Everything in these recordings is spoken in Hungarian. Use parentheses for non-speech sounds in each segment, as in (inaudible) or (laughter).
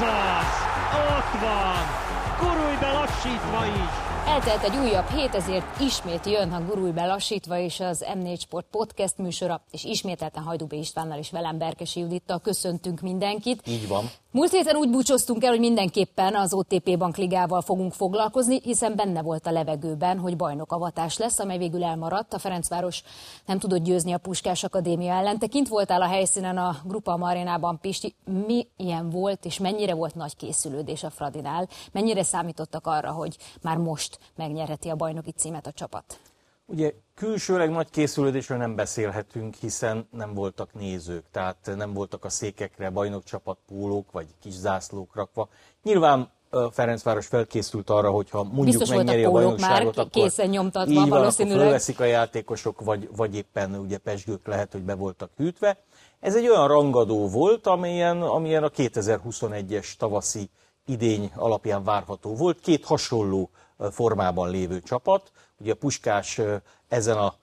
Ez az! Ott van! Gurulj be lassítva is! Eltelt egy újabb hét, ezért ismét jön a Gurulj be lassítva is az M4 Sport podcast műsora, és ismételten Hajdúbé Istvánnal és velem Berkesi Judittal köszöntünk mindenkit. Így van. Múlt héten úgy búcsoztunk el, hogy mindenképpen az OTP Bankligával fogunk foglalkozni, hiszen benne volt a levegőben, hogy bajnokavatás lesz, amely végül elmaradt. A Ferencváros nem tudott győzni a Puskás Akadémia ellen. Te kint voltál a helyszínen a Grupa Marénában, Pisti. Mi ilyen volt, és mennyire volt nagy készülődés a Fradinál? Mennyire számítottak arra, hogy már most megnyerheti a bajnoki címet a csapat? Ugye külsőleg nagy készülődésről nem beszélhetünk, hiszen nem voltak nézők, tehát nem voltak a székekre bajnokcsapat pólók vagy kis zászlók rakva. Nyilván Ferencváros felkészült arra, hogyha mondjuk Biztos megnyeri a bajnokságot, már akkor készen nyomtatva így van, valószínűleg. akkor fölveszik a játékosok, vagy, vagy éppen ugye pesgők lehet, hogy be voltak hűtve. Ez egy olyan rangadó volt, amilyen, amilyen a 2021-es tavaszi idény alapján várható volt. Két hasonló formában lévő csapat. Ugye a Puskás ezen a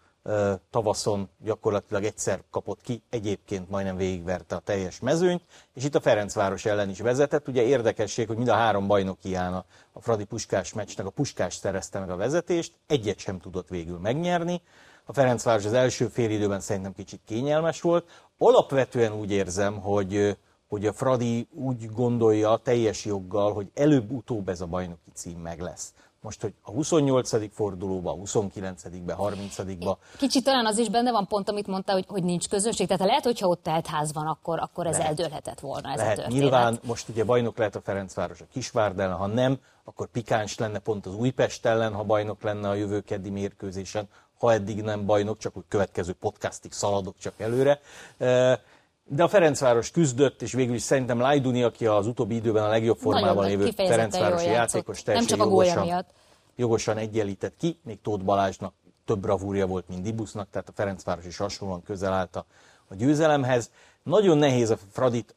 tavaszon gyakorlatilag egyszer kapott ki, egyébként majdnem végigverte a teljes mezőnyt, és itt a Ferencváros ellen is vezetett. Ugye érdekesség, hogy mind a három bajnokián a, a Fradi Puskás meccsnek a Puskás szerezte meg a vezetést, egyet sem tudott végül megnyerni. A Ferencváros az első fél időben szerintem kicsit kényelmes volt. Alapvetően úgy érzem, hogy, hogy a Fradi úgy gondolja teljes joggal, hogy előbb-utóbb ez a bajnoki cím meg lesz most, hogy a 28. fordulóba, a 29 be 30 ba Kicsit talán az is benne van pont, amit mondta, hogy, hogy nincs közönség. Tehát lehet, hogyha ott telt ház van, akkor, akkor ez lehet. eldőlhetett volna ez lehet. a történet. Nyilván most ugye bajnok lehet a Ferencváros a Kisvárd ellen, ha nem, akkor pikáns lenne pont az Újpest ellen, ha bajnok lenne a jövő keddi mérkőzésen, ha eddig nem bajnok, csak úgy következő podcastig szaladok csak előre. De a Ferencváros küzdött, és végül is szerintem Lajduni, aki az utóbbi időben a legjobb formában lévő Ferencvárosi játékos, teljesen Nem csak a jogosan, miatt. jogosan egyenlített ki, még Tóth Balázsnak több bravúrja volt, mint Dibusznak, tehát a Ferencváros is hasonlóan közel állt a, a győzelemhez. Nagyon nehéz a Fradit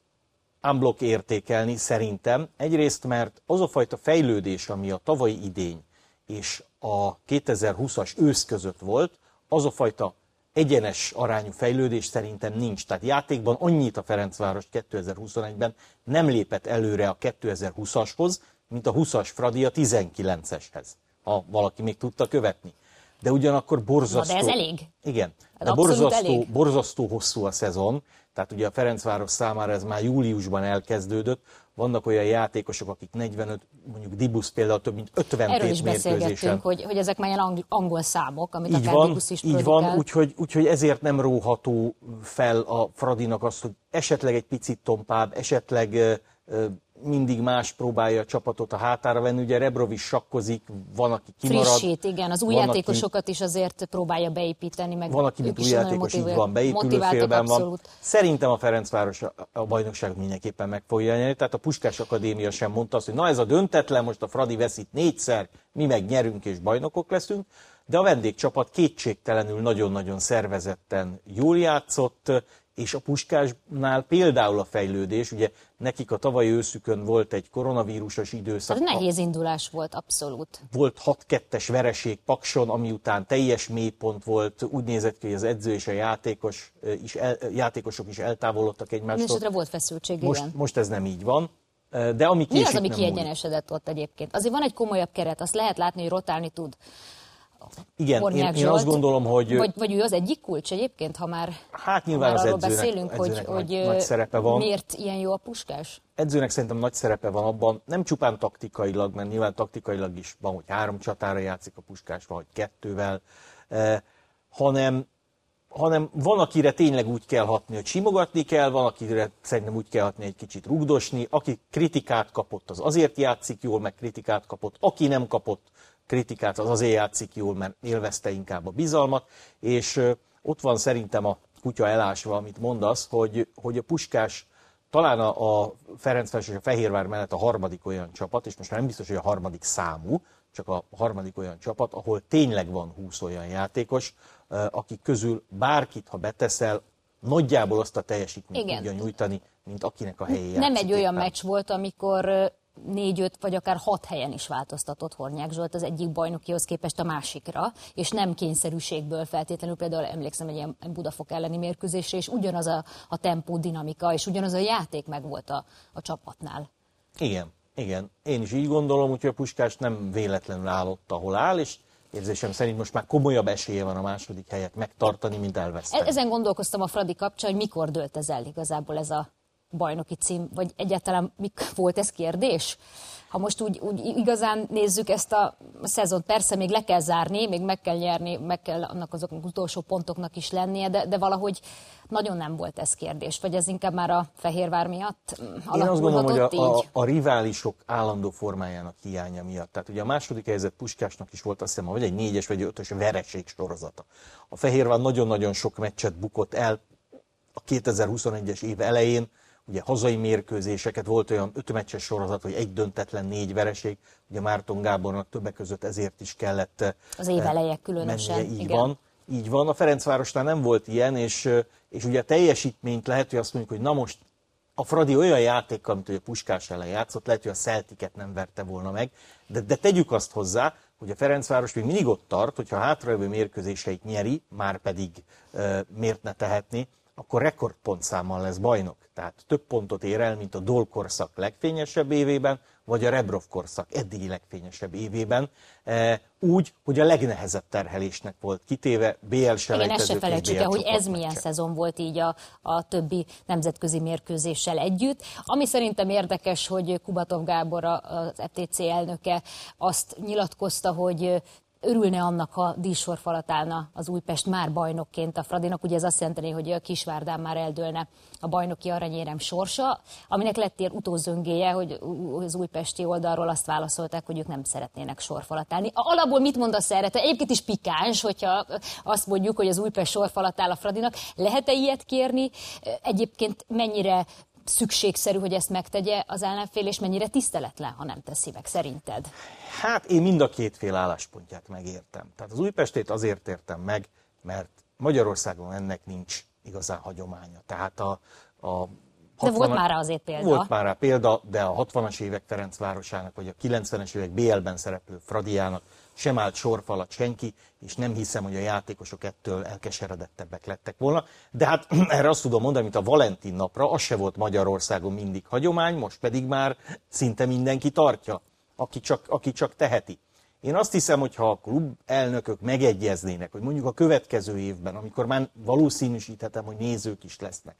unblock értékelni szerintem. Egyrészt, mert az a fajta fejlődés, ami a tavalyi idény és a 2020-as ősz között volt, az a fajta egyenes arányú fejlődés szerintem nincs. Tehát játékban annyit a Ferencváros 2021-ben nem lépett előre a 2020-ashoz, mint a 20-as Fradi a 19-eshez, ha valaki még tudta követni. De ugyanakkor borzasztó... Na de ez elég. Igen, de borzasztó, borzasztó hosszú a szezon, tehát ugye a Ferencváros számára ez már júliusban elkezdődött, vannak olyan játékosok, akik 45, mondjuk Dibusz például több mint 50 Erről is beszélgettünk, hogy, hogy ezek már ilyen angol számok, amit így akár van, Dibusz is Így van, úgyhogy, úgyhogy ezért nem róható fel a Fradinak azt, hogy esetleg egy picit tompább, esetleg mindig más próbálja a csapatot a hátára venni. Ugye Rebrov is sakkozik, van, aki kimarad. Frissít, igen, az új játékosokat aki, is azért próbálja beépíteni. Meg van, aki, mint új játékos így van, beépülő félben van. Szerintem a Ferencváros a bajnokságot mindenképpen meg fogja nyerni. Tehát a Puskás Akadémia sem mondta azt, hogy na ez a döntetlen, most a Fradi veszít négyszer, mi meg nyerünk és bajnokok leszünk. De a vendégcsapat kétségtelenül nagyon-nagyon szervezetten jól játszott, és a Puskásnál például a fejlődés, ugye nekik a tavalyi őszükön volt egy koronavírusos időszak. Ez nehéz indulás volt, abszolút. Volt 6-2-es vereség Pakson, ami után teljes mélypont volt, úgy nézett ki, hogy az edző és a játékos is el, játékosok is eltávolodtak egymástól. Mindenesetre volt feszültség, most, igen. most ez nem így van. De ami Mi az, ami kiegyenesedett ott egyébként? Azért van egy komolyabb keret, azt lehet látni, hogy rotálni tud. Igen, én, én azt gondolom, hogy... Vagy, vagy ő az egyik kulcs egyébként, ha már, hát nyilván ha már az edzőnek, beszélünk, edzőnek hogy, nagy, hogy nagy szerepe van. miért ilyen jó a puskás? Edzőnek szerintem nagy szerepe van abban, nem csupán taktikailag, mert nyilván taktikailag is van, hogy három csatára játszik a puskás, vagy kettővel, eh, hanem, hanem van, akire tényleg úgy kell hatni, hogy simogatni kell, van, akire szerintem úgy kell hatni, egy kicsit rugdosni, aki kritikát kapott, az azért játszik jól, meg kritikát kapott, aki nem kapott, kritikát, az azért játszik jól, mert élvezte inkább a bizalmat, és ott van szerintem a kutya elásva, amit mondasz, hogy, hogy a Puskás talán a, a Ferencváros és a Fehérvár mellett a harmadik olyan csapat, és most már nem biztos, hogy a harmadik számú, csak a harmadik olyan csapat, ahol tényleg van 20 olyan játékos, akik közül bárkit, ha beteszel, nagyjából azt a teljesítményt Igen. tudja nyújtani, mint akinek a helyén Nem egy olyan meccs volt, amikor négy-öt vagy akár hat helyen is változtatott Hornyák Zsolt az egyik bajnokihoz képest a másikra, és nem kényszerűségből feltétlenül, például emlékszem egy ilyen Budafok elleni mérkőzésre, és ugyanaz a, a tempó, dinamika, és ugyanaz a játék meg volt a, a csapatnál. Igen, igen. Én is így gondolom, hogy a Puskás nem véletlenül állott, ahol áll, és érzésem szerint most már komolyabb esélye van a második helyet megtartani, mint elveszteni. E- ezen gondolkoztam a Fradi kapcsán, hogy mikor dőlt ez el igazából ez a bajnoki cím, vagy egyáltalán mik (laughs) volt ez kérdés? Ha most úgy, úgy igazán nézzük ezt a szezont, persze még le kell zárni, még meg kell nyerni, meg kell annak azok utolsó pontoknak is lennie, de, de valahogy nagyon nem volt ez kérdés, vagy ez inkább már a Fehérvár miatt Én azt gondolom, hogy a, a, a riválisok állandó formájának hiánya miatt. Tehát ugye a második helyzet Puskásnak is volt azt hiszem, vagy egy négyes vagy ötös vereség sorozata. A Fehérvár nagyon-nagyon sok meccset bukott el a 2021-es év elején, ugye hazai mérkőzéseket, volt olyan öt meccses sorozat, hogy egy döntetlen, négy vereség, ugye Márton Gábornak többek között ezért is kellett eh, az év eleje különösen. Mennie, így igen. van. Így van, a Ferencvárosnál nem volt ilyen, és, eh, és ugye a teljesítményt lehet, hogy azt mondjuk, hogy na most a Fradi olyan játékkal, mint hogy a Puskás ellen játszott, lehet, hogy a Celtiket nem verte volna meg, de, de tegyük azt hozzá, hogy a Ferencváros még mindig ott tart, hogyha a hátralévő mérkőzéseit nyeri, már pedig e, miért ne tehetni, akkor rekordpontszámmal lesz bajnok. Tehát több pontot ér el, mint a Dol korszak legfényesebb évében, vagy a Rebrov korszak eddigi legfényesebb évében, e, úgy, hogy a legnehezebb terhelésnek volt kitéve, BL se Igen, ezt se felejtsük el, hogy ez milyen szezon volt így a, a többi nemzetközi mérkőzéssel együtt. Ami szerintem érdekes, hogy Kubatov Gábor, az FTC elnöke azt nyilatkozta, hogy örülne annak, ha díjsorfalat állna az Újpest már bajnokként a Fradinak. Ugye ez azt jelenti, hogy a Kisvárdán már eldőlne a bajnoki aranyérem sorsa, aminek lett ilyen utózöngéje, hogy az újpesti oldalról azt válaszolták, hogy ők nem szeretnének sorfalat állni. Alapból mit mondasz erre? Te egyébként is pikáns, hogyha azt mondjuk, hogy az Újpest sorfalat áll a Fradinak. Lehet-e ilyet kérni? Egyébként mennyire szükségszerű, hogy ezt megtegye az ellenfél, és mennyire tiszteletlen, ha nem teszi meg, szerinted? Hát én mind a két fél álláspontját megértem. Tehát az Újpestét azért értem meg, mert Magyarországon ennek nincs igazán hagyománya. Tehát a, a 60 de volt már azért példa. Volt már rá példa, de a 60-as évek Ferencvárosának, vagy a 90-es évek BL-ben szereplő Fradiának sem állt sorfalat senki, és nem hiszem, hogy a játékosok ettől elkeseredettebbek lettek volna. De hát (clears throat) erre azt tudom mondani, mint a Valentin napra, az se volt Magyarországon mindig hagyomány, most pedig már szinte mindenki tartja, aki csak, aki csak teheti. Én azt hiszem, hogy ha a klub elnökök megegyeznének, hogy mondjuk a következő évben, amikor már valószínűsíthetem, hogy nézők is lesznek,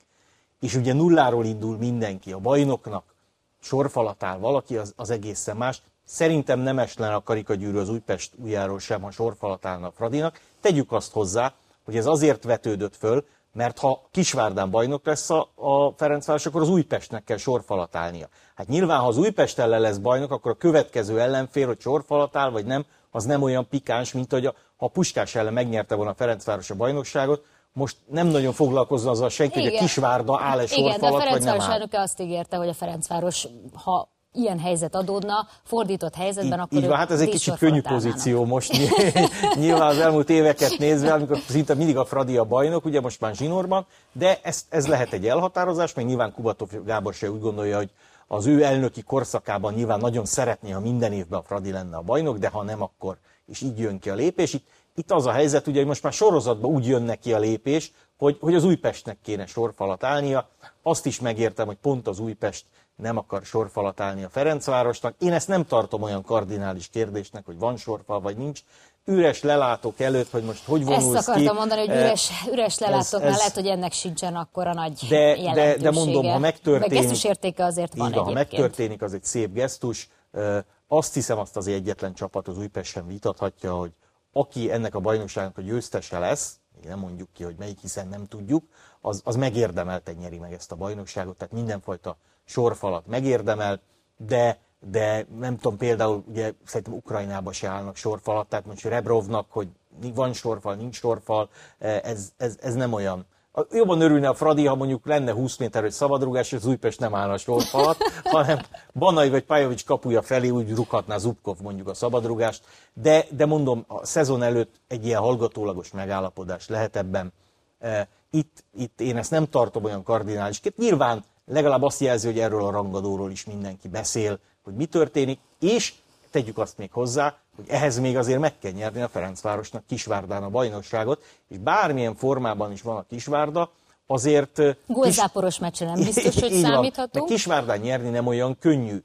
és ugye nulláról indul mindenki, a bajnoknak sorfalatál valaki, az, az egészen más. Szerintem nem eslen a karikagyűrű az Újpest újjáról sem, a Fradinak. Tegyük azt hozzá, hogy ez azért vetődött föl, mert ha Kisvárdán bajnok lesz a, a Ferencváros, akkor az Újpestnek kell sorfalat állnia. Hát nyilván, ha az Újpest ellen lesz bajnok, akkor a következő ellenfél, hogy sorfalat áll, vagy nem, az nem olyan pikáns, mint hogy a, ha a Puskás ellen megnyerte volna a Ferencváros a bajnokságot, most nem nagyon foglalkozna azzal senki, Igen. hogy a Kisvárda áll-e sorfalat, Igen, de a Ferencváros elnöke azt ígérte, hogy a Ferencváros, ha ilyen helyzet adódna, fordított helyzetben, így, akkor így van, hát ez egy kicsit könnyű pozíció most. (laughs) Nyilván az elmúlt éveket nézve, amikor szinte mindig a Fradi a bajnok, ugye most már zsinórban, de ez, ez lehet egy elhatározás, meg nyilván Kubatov Gábor se úgy gondolja, hogy az ő elnöki korszakában nyilván nagyon szeretné, ha minden évben a Fradi lenne a bajnok, de ha nem, akkor és így jön ki a lépés. Itt, itt az a helyzet, ugye, hogy most már sorozatban úgy jön neki a lépés, hogy, hogy az Újpestnek kéne sorfalat állnia. Azt is megértem, hogy pont az Újpest nem akar sorfalat állni a Ferencvárosnak. Én ezt nem tartom olyan kardinális kérdésnek, hogy van sorfal vagy nincs. Üres lelátók előtt, hogy most hogy vonulsz Ezt akartam ki. mondani, hogy üres, üres lelátóknál ez, ez, lehet, hogy ennek sincsen akkora nagy de, de, de mondom, ha megtörténik... Meg értéke azért van van, ha megtörténik, az egy szép gesztus. Azt hiszem, azt az egyetlen csapat az Újpest sem vitathatja, hogy aki ennek a bajnokságnak a győztese lesz, nem mondjuk ki, hogy melyik, hiszen nem tudjuk, az, az megérdemelten nyeri meg ezt a bajnokságot, tehát mindenfajta sorfalat megérdemel, de, de nem tudom, például ugye szerintem Ukrajnába se állnak sorfalat, tehát most Rebrovnak, hogy van sorfal, nincs sorfal, ez, ez, ez nem olyan. Jobban örülne a Fradi, ha mondjuk lenne 20 méteres szabadrugás, és az Újpest nem állna sorfalat, (laughs) hanem Banai vagy Pajovics kapuja felé úgy rukhatná Zubkov mondjuk a szabadrugást, de, de mondom, a szezon előtt egy ilyen hallgatólagos megállapodás lehet ebben. Itt, itt én ezt nem tartom olyan kardinálisként. Nyilván legalább azt jelzi, hogy erről a rangadóról is mindenki beszél, hogy mi történik, és tegyük azt még hozzá, hogy ehhez még azért meg kell nyerni a Ferencvárosnak Kisvárdán a bajnokságot, és bármilyen formában is van a Kisvárda, azért... Gólzáporos kis... meccsen nem (laughs) biztos, hogy számíthatunk. Kisvárdán nyerni nem olyan könnyű.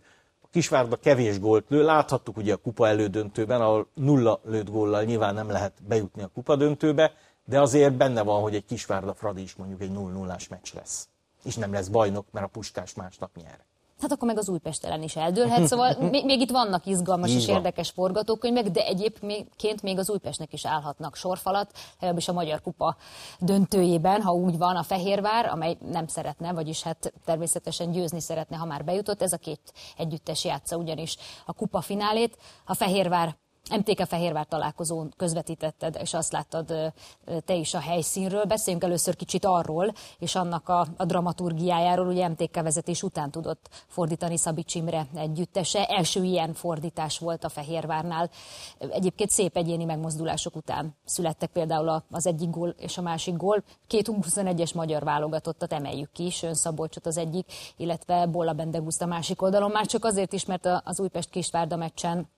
Kisvárda kevés gólt lő, láthattuk ugye a kupa elődöntőben, ahol nulla lőtt góllal nyilván nem lehet bejutni a kupa döntőbe, de azért benne van, hogy egy Kisvárda Fradi is mondjuk egy 0 0 meccs lesz. És nem lesz bajnok, mert a Puskás másnap nyer hát akkor meg az Újpest ellen is eldőlhet. (laughs) Szóval még, még itt vannak izgalmas Így és van. érdekes forgatókönyvek, de egyébként még az Újpestnek is állhatnak sorfalat, legalábbis a Magyar Kupa döntőjében, ha úgy van a Fehérvár, amely nem szeretne, vagyis hát természetesen győzni szeretne, ha már bejutott. Ez a két együttes játsza ugyanis a kupa finálét. A Fehérvár MTK Fehérvár találkozón közvetítetted, és azt láttad te is a helyszínről. Beszéljünk először kicsit arról, és annak a, a dramaturgiájáról, ugye MTK vezetés után tudott fordítani Szabics Imre együttese. Első ilyen fordítás volt a Fehérvárnál. Egyébként szép egyéni megmozdulások után születtek például az egyik gól és a másik gól. Két 21-es magyar válogatottat emeljük ki, Sön Szabolcsot az egyik, illetve Bolla Bendeguszt a másik oldalon. Már csak azért is, mert az Újpest Kisvárda meccsen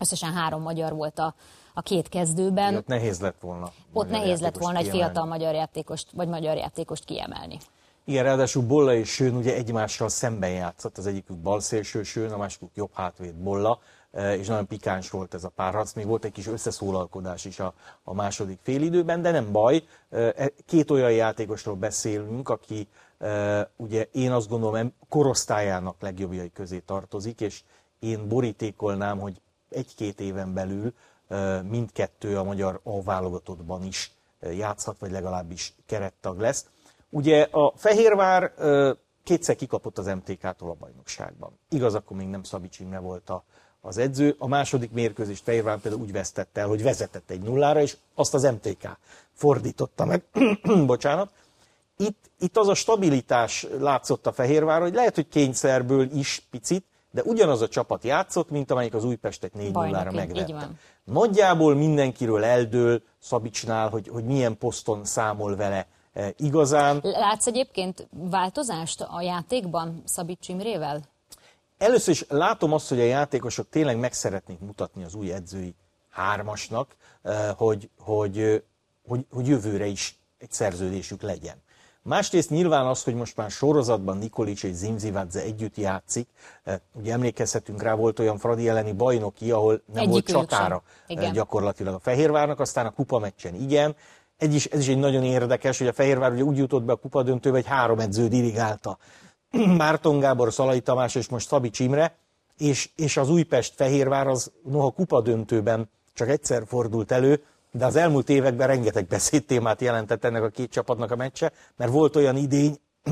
Összesen három magyar volt a, a két kezdőben. Ott nehéz lett volna. Ott nehéz lett volna egy fiatal magyar játékost, vagy magyar játékost kiemelni. Igen, ráadásul Bolla és Sőn ugye egymással szemben játszott, az egyikük balszélső Sőn, a másikuk jobb hátvéd Bolla, e, és nagyon pikáns volt ez a párharc, még volt egy kis összeszólalkodás is a, a második félidőben, de nem baj, e, e, két olyan játékosról beszélünk, aki ugye én azt gondolom korosztályának legjobbjai közé tartozik, és én borítékolnám, hogy egy-két éven belül mindkettő a magyar A válogatottban is játszhat, vagy legalábbis kerettag lesz. Ugye a Fehérvár kétszer kikapott az MTK-tól a bajnokságban. Igaz, akkor még nem Szabics Imre volt a, az edző. A második mérkőzést Fehérvár például úgy vesztette el, hogy vezetett egy nullára, és azt az MTK fordította meg. (clears throat) Bocsánat. Itt, itt az a stabilitás látszott a Fehérvár, hogy lehet, hogy kényszerből is picit, de ugyanaz a csapat játszott, mint amelyik az Újpestet 4-0-ra megvette. Nagyjából mindenkiről eldől Szabicsnál, hogy, hogy milyen poszton számol vele e, igazán. Látsz egyébként változást a játékban Szabics Imrével? Először is látom azt, hogy a játékosok tényleg meg szeretnék mutatni az új edzői hármasnak, e, hogy, hogy, hogy, hogy jövőre is egy szerződésük legyen. Másrészt nyilván az, hogy most már sorozatban Nikolic és Zimzivadze együtt játszik, eh, ugye emlékezhetünk rá, volt olyan Fradi elleni bajnoki, ahol nem Egyik volt csatára eh, gyakorlatilag a Fehérvárnak, aztán a kupa meccsen igen. Egy is, ez is egy nagyon érdekes, hogy a Fehérvár ugye úgy jutott be a kupa döntőbe, hogy három edző dirigálta. (clears throat) Márton Gábor, Szalai Tamás és most Szabi Csimre, és, és az Újpest-Fehérvár az noha kupa döntőben csak egyszer fordult elő, de az elmúlt években rengeteg beszédtémát jelentett ennek a két csapatnak a meccse, mert volt olyan idény, (clears throat)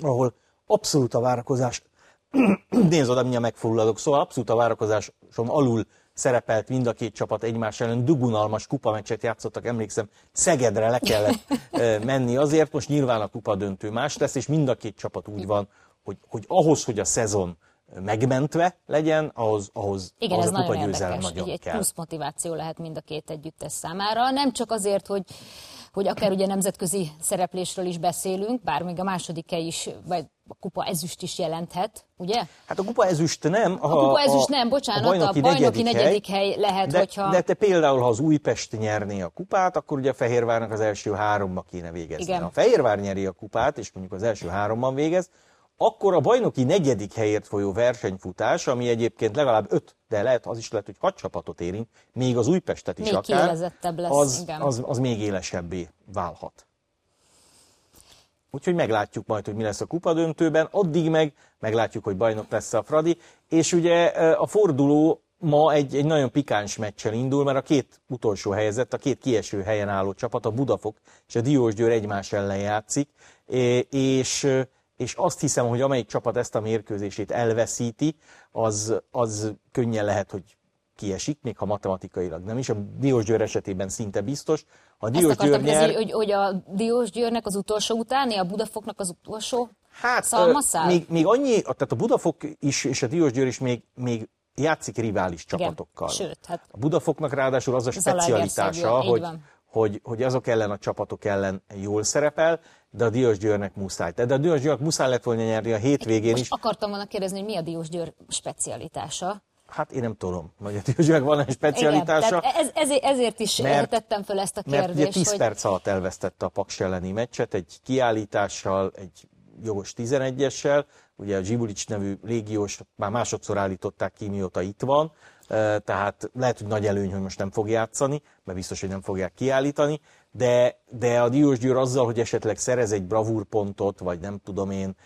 ahol abszolút a várakozás, (clears throat) nézd oda, mindjárt megfulladok, szóval abszolút a várakozásom alul szerepelt mind a két csapat egymás ellen, dugunalmas kupameccset játszottak, emlékszem, Szegedre le kellett menni azért, most nyilván a kupa döntő más lesz, és mind a két csapat úgy van, hogy, hogy ahhoz, hogy a szezon megmentve legyen, ahhoz, ahhoz, Igen, ahhoz ez a kupa nagyon érdekes. nagyon egy kell. plusz motiváció lehet mind a két együttes számára. Nem csak azért, hogy, hogy akár ugye nemzetközi szereplésről is beszélünk, bár még a második is, vagy a kupa ezüst is jelenthet, ugye? Hát a kupa ezüst nem. A, a kupa ezüst nem, bocsánat, a bajnoki, a bajnoki negyedik, negyedik hely, hely lehet, de, hogyha... De te például, ha az Újpest nyerné a kupát, akkor ugye a Fehérvárnak az első háromba kéne végezni. Igen. Ha a Fehérvár nyeri a kupát, és mondjuk az első háromban végez, akkor a bajnoki negyedik helyért folyó versenyfutás, ami egyébként legalább öt, de lehet, az is lehet, hogy hat csapatot érint, még az Újpestet is még akár, lesz, az, igen. Az, az még élesebbé válhat. Úgyhogy meglátjuk majd, hogy mi lesz a kupadöntőben, addig meg meglátjuk, hogy bajnok lesz a Fradi, és ugye a forduló ma egy, egy nagyon pikáns meccsel indul, mert a két utolsó helyezett, a két kieső helyen álló csapat, a Budafok és a Diósgyőr egymás ellen játszik, és és azt hiszem, hogy amelyik csapat ezt a mérkőzését elveszíti, az, az könnyen lehet, hogy kiesik, még ha matematikailag nem is. A Diósgyőr esetében szinte biztos. A Diósgyőr nyer... hogy, hogy a Diósgyőrnek az utolsó utáni, a Budafoknak az utolsó hát, szalmaszál? Még, még annyi, tehát a Budafok is és a Diósgyőr is még, még játszik rivális csapatokkal. Igen, sőt, hát a Budafoknak ráadásul az a specialitása, hogy, hogy, hogy azok ellen a csapatok ellen jól szerepel, de a Diós Győrnek muszáj. De a Diós Győrnek muszáj lett volna nyerni a hétvégén Most is. akartam volna kérdezni, hogy mi a Diós Győr specialitása? Hát én nem tudom, hogy a Diós van egy specialitása. Igen, ez, ezért, ezért is mert, tettem föl ezt a kérdést. Mert ugye 10 hogy... perc alatt elvesztette a Paks elleni meccset, egy kiállítással, egy jogos 11-essel, ugye a Zsibulics nevű légiós már másodszor állították ki, mióta itt van, tehát lehet, hogy nagy előny, hogy most nem fog játszani, mert biztos, hogy nem fogják kiállítani, de, de a Diós Győr azzal, hogy esetleg szerez egy bravúrpontot, vagy nem tudom én,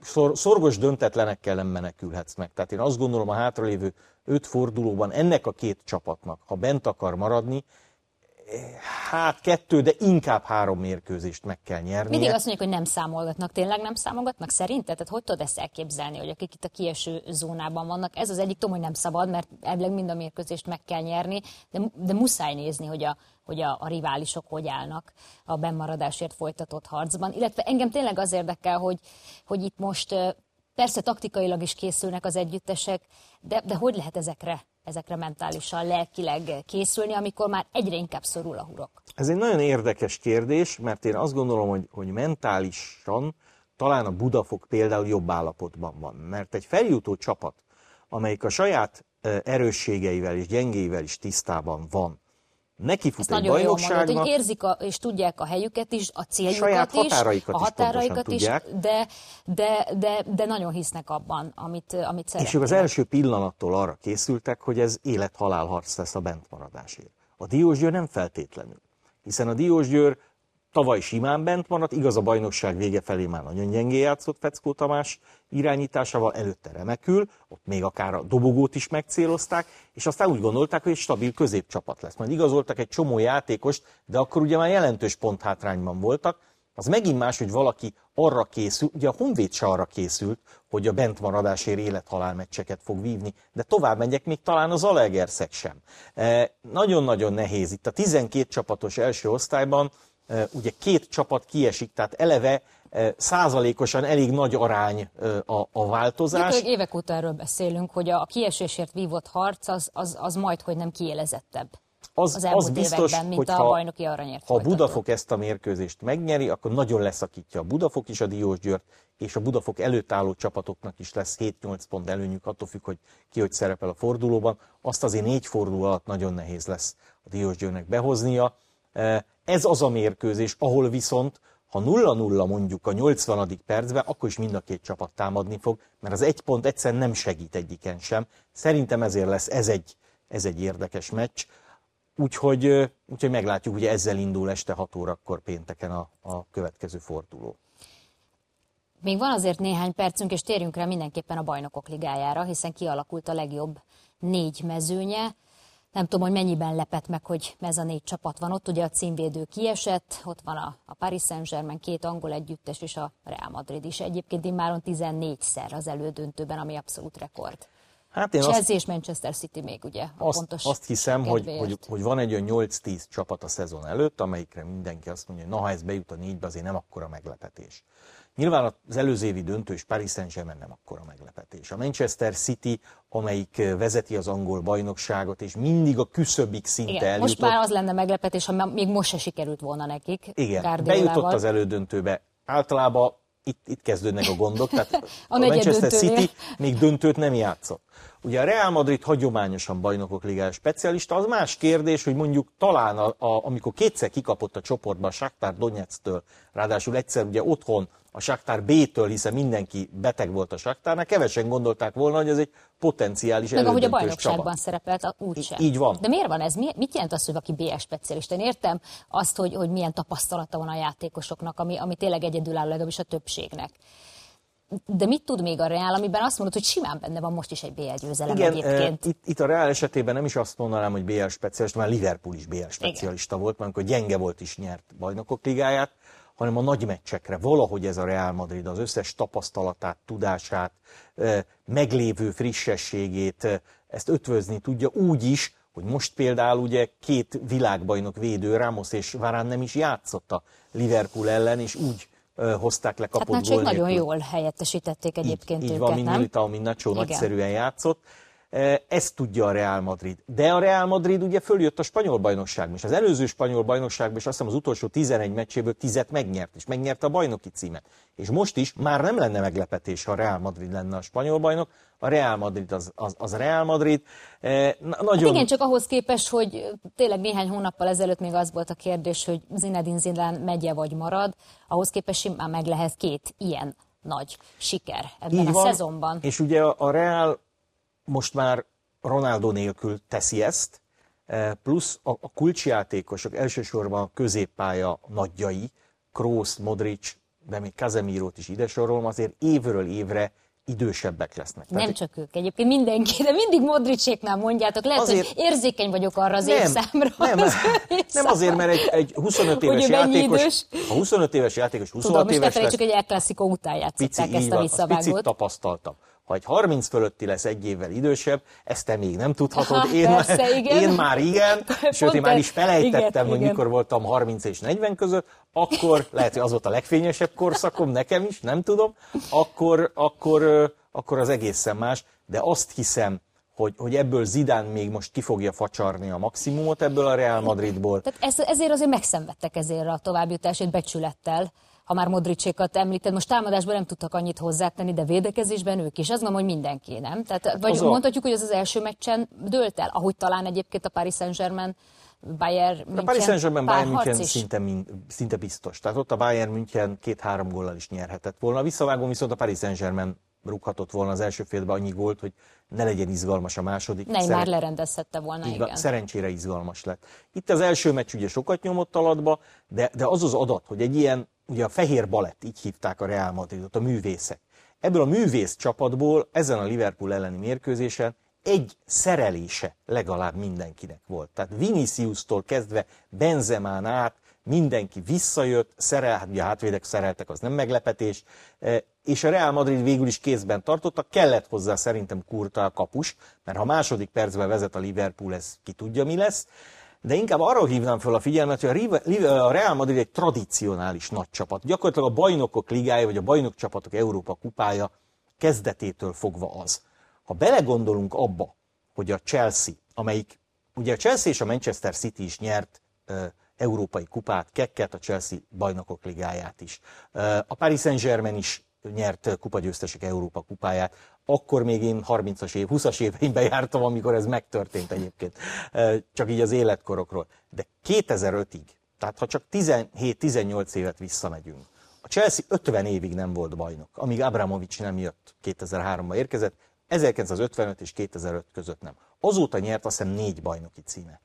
szor, szorgos döntetlenekkel nem menekülhetsz meg. Tehát én azt gondolom a hátralévő öt fordulóban ennek a két csapatnak, ha bent akar maradni, hát kettő, de inkább három mérkőzést meg kell nyerni. Mindig azt mondjuk, hogy nem számolgatnak. Tényleg nem számolgatnak? Szerinted? Tehát hogy tudod ezt elképzelni, hogy akik itt a kieső zónában vannak? Ez az egyik, tudom, hogy nem szabad, mert elvileg mind a mérkőzést meg kell nyerni, de, de muszáj nézni, hogy a, hogy a, a riválisok hogy állnak a bennmaradásért folytatott harcban. Illetve engem tényleg az érdekel, hogy, hogy itt most persze taktikailag is készülnek az együttesek, de, de hogy lehet ezekre ezekre mentálisan, lelkileg készülni, amikor már egyre inkább szorul a hurok? Ez egy nagyon érdekes kérdés, mert én azt gondolom, hogy, hogy mentálisan talán a Budafok például jobb állapotban van. Mert egy feljutó csapat, amelyik a saját erősségeivel és gyengéivel is tisztában van, neki fut egy bajnokságnak. Mondod, hogy érzik a, és tudják a helyüket is, a céljukat saját is, határaikat a határaikat is, is de, de, de, de nagyon hisznek abban, amit, amit szeretnének. És ők az első pillanattól arra készültek, hogy ez élet-halál harc lesz a bentmaradásért. A Diósgyőr nem feltétlenül, hiszen a Diósgyőr Tavaly simán bent maradt, igaz a bajnokság vége felé már nagyon gyengé játszott Feckó Tamás irányításával, előtte remekül, ott még akár a dobogót is megcélozták, és aztán úgy gondolták, hogy egy stabil középcsapat lesz. Majd igazoltak egy csomó játékost, de akkor ugye már jelentős ponthátrányban voltak, az megint más, hogy valaki arra készül, ugye a Honvéd se arra készült, hogy a bentmaradásért élethalál meccseket fog vívni, de tovább megyek, még talán az Alegerszeg sem. E, nagyon-nagyon nehéz. Itt a 12 csapatos első osztályban ugye két csapat kiesik, tehát eleve százalékosan elég nagy arány a, a változás. Itt, évek óta erről beszélünk, hogy a kiesésért vívott harc az, az, az majd, hogy nem kiélezettebb. Az, az, az biztos, években, mint a bajnoki aranyért Ha a Budafok ezt a mérkőzést megnyeri, akkor nagyon leszakítja a Budafok is a Diósgyőrt, és a Budafok előtt álló csapatoknak is lesz 7-8 pont előnyük, attól függ, hogy ki hogy szerepel a fordulóban. Azt azért négy forduló alatt nagyon nehéz lesz a Diósgyőrnek behoznia. Ez az a mérkőzés, ahol viszont, ha 0-0 mondjuk a 80. percben, akkor is mind a két csapat támadni fog, mert az egy pont egyszerűen nem segít egyiken sem. Szerintem ezért lesz ez egy, ez egy érdekes meccs. Úgyhogy, úgyhogy meglátjuk, hogy ezzel indul este 6 órakor pénteken a, a következő forduló. Még van azért néhány percünk, és térjünk rá mindenképpen a bajnokok ligájára, hiszen kialakult a legjobb négy mezőnye. Nem tudom, hogy mennyiben lepett meg, hogy ez a négy csapat van ott. Ugye a címvédő kiesett, ott van a, a Paris Saint-Germain, két angol együttes és a Real Madrid is. Egyébként immáron 14-szer az elődöntőben, ami abszolút rekord. Hát én Chelsea azt, és Manchester City még ugye azt, pontos Azt hiszem, hogy, hogy, hogy, van egy olyan 8-10 csapat a szezon előtt, amelyikre mindenki azt mondja, hogy na ha ez bejut a négybe, azért nem akkora meglepetés. Nyilván az előző évi döntő és Paris Saint-Germain nem akkora meglepetés. A Manchester City, amelyik vezeti az angol bajnokságot, és mindig a küszöbbik szinte Igen, eljutott. Most már az lenne meglepetés, ha még most se sikerült volna nekik. Igen, bejutott az elődöntőbe. Általában itt, itt kezdődnek a gondok, tehát (laughs) a, a Manchester City még döntőt nem játszott. Ugye a Real Madrid hagyományosan bajnokok ligája specialista, az más kérdés, hogy mondjuk talán, a, a, amikor kétszer kikapott a csoportban a Shakhtar Donetsztől, ráadásul egyszer ugye otthon a Shakhtar B-től, hiszen mindenki beteg volt a Shakhtárnál, kevesen gondolták volna, hogy ez egy potenciális Meg ahogy a bajnokságban csapat. szerepelt, úgysem. Így van. De miért van ez? Mit jelent az, hogy aki BS specialista? Én értem azt, hogy, hogy milyen tapasztalata van a játékosoknak, ami, ami tényleg egyedülálló legalábbis a többségnek. De mit tud még a Real, amiben azt mondod, hogy simán benne van most is egy BL győzelem Igen, egyébként? E, itt, itt a Real esetében nem is azt mondanám, hogy BL specialista, mert Liverpool is BL specialista Igen. volt, mert amikor gyenge volt is nyert bajnokok ligáját hanem a nagy meccsekre. Valahogy ez a Real Madrid az összes tapasztalatát, tudását, meglévő frissességét ezt ötvözni tudja úgy is, hogy most például ugye két világbajnok védő, Ramos és Varán nem is játszott a Liverpool ellen, és úgy hozták le kapott hát, gól nagyon jól helyettesítették egyébként így, így őket, van, mind Militao, mind Nacho nagyszerűen játszott. Ezt tudja a Real Madrid. De a Real Madrid ugye följött a spanyol bajnokságban, és az előző spanyol bajnokságban, és azt hiszem az utolsó 11 meccséből 10 megnyert, és megnyerte a bajnoki címet. És most is már nem lenne meglepetés, ha a Real Madrid lenne a spanyol bajnok, a Real Madrid az, az, az Real Madrid. Na, nagyon... Hát igen, csak ahhoz képest, hogy tényleg néhány hónappal ezelőtt még az volt a kérdés, hogy Zinedine Zidane megye vagy marad, ahhoz képest simán meg lehet két ilyen nagy siker ebben Így a van, szezonban. És ugye a Real most már Ronaldo nélkül teszi ezt, eh, plusz a, a kulcsjátékosok, elsősorban a középpálya nagyjai, Kroos, Modric, de még Casemirót is ide sorolom, azért évről évre idősebbek lesznek. Nem csak ők egyébként, mindenki, de mindig Modricséknál mondjátok, lehet, azért, hogy érzékeny vagyok arra az nem, évszámra. Nem, az nem azért, mert egy, egy 25 éves játékos, idős. a 25 éves játékos 26 Tudom, éves és ne felejtsük, hogy El Clasico után játszották pici, ezt a visszavágót. Picit tapasztaltam. Ha egy 30 fölötti lesz egy évvel idősebb, ezt te még nem tudhatod. Aha, én, persze, már, igen. én már igen, sőt, én már is felejtettem, igen, hogy igen. mikor voltam 30 és 40 között, akkor, lehet, hogy az volt a legfényesebb korszakom, nekem is, nem tudom, akkor, akkor, akkor az egészen más, de azt hiszem, hogy, hogy ebből Zidán még most ki fogja facsarni a maximumot ebből a Real Madridból. Tehát ez, ezért azért megszenvedtek ezért a továbbjutásért becsülettel ha már Modricsékat említed, most támadásban nem tudtak annyit hozzátenni, de védekezésben ők is. Azt gondolom, hogy mindenki, nem? Tehát, vagy Az a- mondhatjuk, hogy az az első meccsen dőlt el, ahogy talán egyébként a Paris Saint-Germain Bayern München A Paris Saint-Germain Bayern München is. szinte, szinte biztos. Tehát ott a Bayern München két-három góllal is nyerhetett volna. A visszavágón viszont a Paris Saint-Germain rúghatott volna az első félben annyi gólt, hogy ne legyen izgalmas a második. Neymar Szeren- lerendezhette volna, így igen. szerencsére izgalmas lett. Itt az első meccs ugye sokat nyomott alatba, de, de az az adat, hogy egy ilyen, ugye a fehér balett, így hívták a Real Madridot, a művészek. Ebből a művész csapatból ezen a Liverpool elleni mérkőzésen egy szerelése legalább mindenkinek volt. Tehát Vinicius-tól kezdve Benzemán át mindenki visszajött, szerel, a hátvédek szereltek, az nem meglepetés, eh, és a Real Madrid végül is kézben tartotta, kellett hozzá szerintem Kurta a kapus, mert ha második percben vezet a Liverpool, ez ki tudja mi lesz, de inkább arra hívnám fel a figyelmet, hogy a Real Madrid egy tradicionális nagy csapat. Gyakorlatilag a bajnokok ligája, vagy a bajnok csapatok Európa kupája kezdetétől fogva az. Ha belegondolunk abba, hogy a Chelsea, amelyik, ugye a Chelsea és a Manchester City is nyert ö, európai kupát, kekket, a Chelsea bajnokok ligáját is. Ö, a Paris Saint-Germain is nyert kupagyőztesek Európa kupáját. Akkor még én 30-as év, 20-as éveimben jártam, amikor ez megtörtént egyébként. Csak így az életkorokról. De 2005-ig, tehát ha csak 17-18 évet visszamegyünk, a Chelsea 50 évig nem volt bajnok, amíg Abramovics nem jött, 2003-ban érkezett, 1955 és 2005 között nem. Azóta nyert azt hiszem négy bajnoki címet,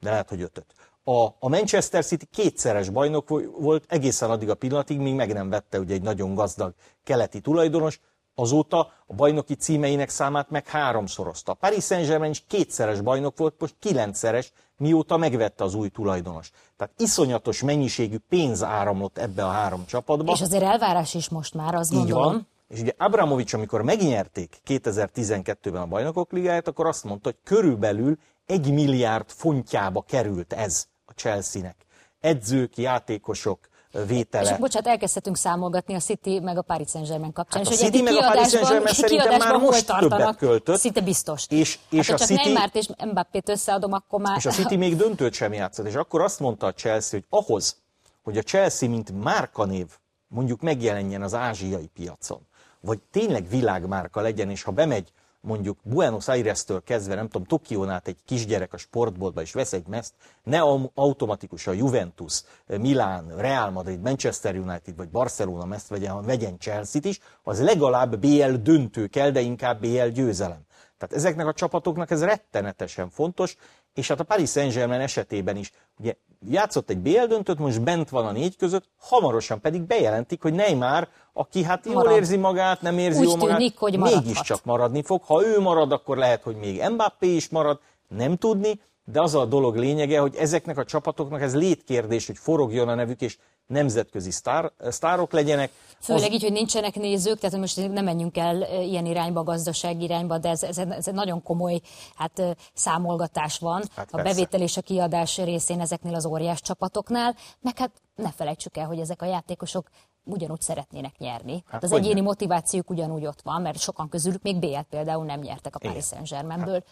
de lehet, hogy ötöt. A, a Manchester City kétszeres bajnok vo- volt egészen addig a pillanatig, míg meg nem vette ugye egy nagyon gazdag keleti tulajdonos, azóta a bajnoki címeinek számát meg háromszorozta. Paris Saint-Germain is kétszeres bajnok volt, most kilencszeres, mióta megvette az új tulajdonos. Tehát iszonyatos mennyiségű pénz áramlott ebbe a három csapatba. És azért elvárás is most már, azt Így gondolom. van. És ugye Abramovics, amikor megnyerték 2012-ben a bajnokok ligáját, akkor azt mondta, hogy körülbelül egy milliárd fontjába került ez a Chelsea-nek. Edzők, játékosok vétele. És bocsánat, elkezdhetünk számolgatni a City meg a Paris Saint-Germain kapcsán. Hát és a City meg a Paris Saint-Germain szerintem már most többet tartanak? költött. Szinte biztos. És- és hát, a City- Neymart és Mbappét összeadom, akkor már... És a City még döntőt sem játszott, és akkor azt mondta a Chelsea, hogy ahhoz, hogy a Chelsea mint márkanév mondjuk megjelenjen az ázsiai piacon, vagy tényleg világmárka legyen, és ha bemegy mondjuk Buenos Aires-től kezdve, nem tudom, Tokión át egy kisgyerek a sportboltba, és vesz egy meszt, ne am- automatikusan Juventus, Milán, Real Madrid, Manchester United vagy Barcelona meszt vegyen, hanem vegyen Chelsea-t is, az legalább BL döntő kell, de inkább BL győzelem. Tehát ezeknek a csapatoknak ez rettenetesen fontos, és hát a Paris Saint-Germain esetében is, ugye játszott egy BL döntőt, most bent van a négy között, hamarosan pedig bejelentik, hogy Neymar, aki hát jól Marad. érzi magát, nem érzi Úgy jól magát, tűnik, hogy mégiscsak maradni fog. Ha ő marad, akkor lehet, hogy még Mbappé is marad, nem tudni, de az a dolog lényege, hogy ezeknek a csapatoknak ez létkérdés, hogy forogjon a nevük, és nemzetközi sztár, sztárok legyenek. Főleg így, hogy nincsenek nézők, tehát most nem menjünk el ilyen irányba, gazdaság irányba, de ez, ez, ez egy nagyon komoly hát, számolgatás van Hát a persze. bevétel és a kiadás részén ezeknél az óriás csapatoknál, meg hát ne felejtsük el, hogy ezek a játékosok ugyanúgy szeretnének nyerni. Hát, Hát az egyéni motivációk ugyanúgy ott van, mert sokan közülük még BL például nem nyertek a Paris. Saint-Germainből.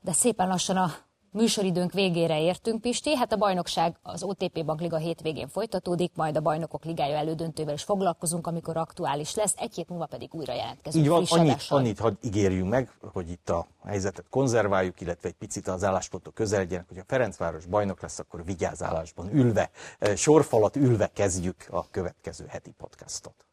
De szépen lassan a műsoridőnk végére értünk, Pisti. Hát a bajnokság az OTP Bankliga hétvégén folytatódik, majd a bajnokok ligája elődöntővel is foglalkozunk, amikor aktuális lesz, egy hét múlva pedig újra jelentkezünk Így van, annyit, adással. annyit hadd ígérjünk meg, hogy itt a helyzetet konzerváljuk, illetve egy picit az álláspontok közeledjenek, hogy a Ferencváros bajnok lesz, akkor vigyázálásban ülve, eh, sorfalat ülve kezdjük a következő heti podcastot.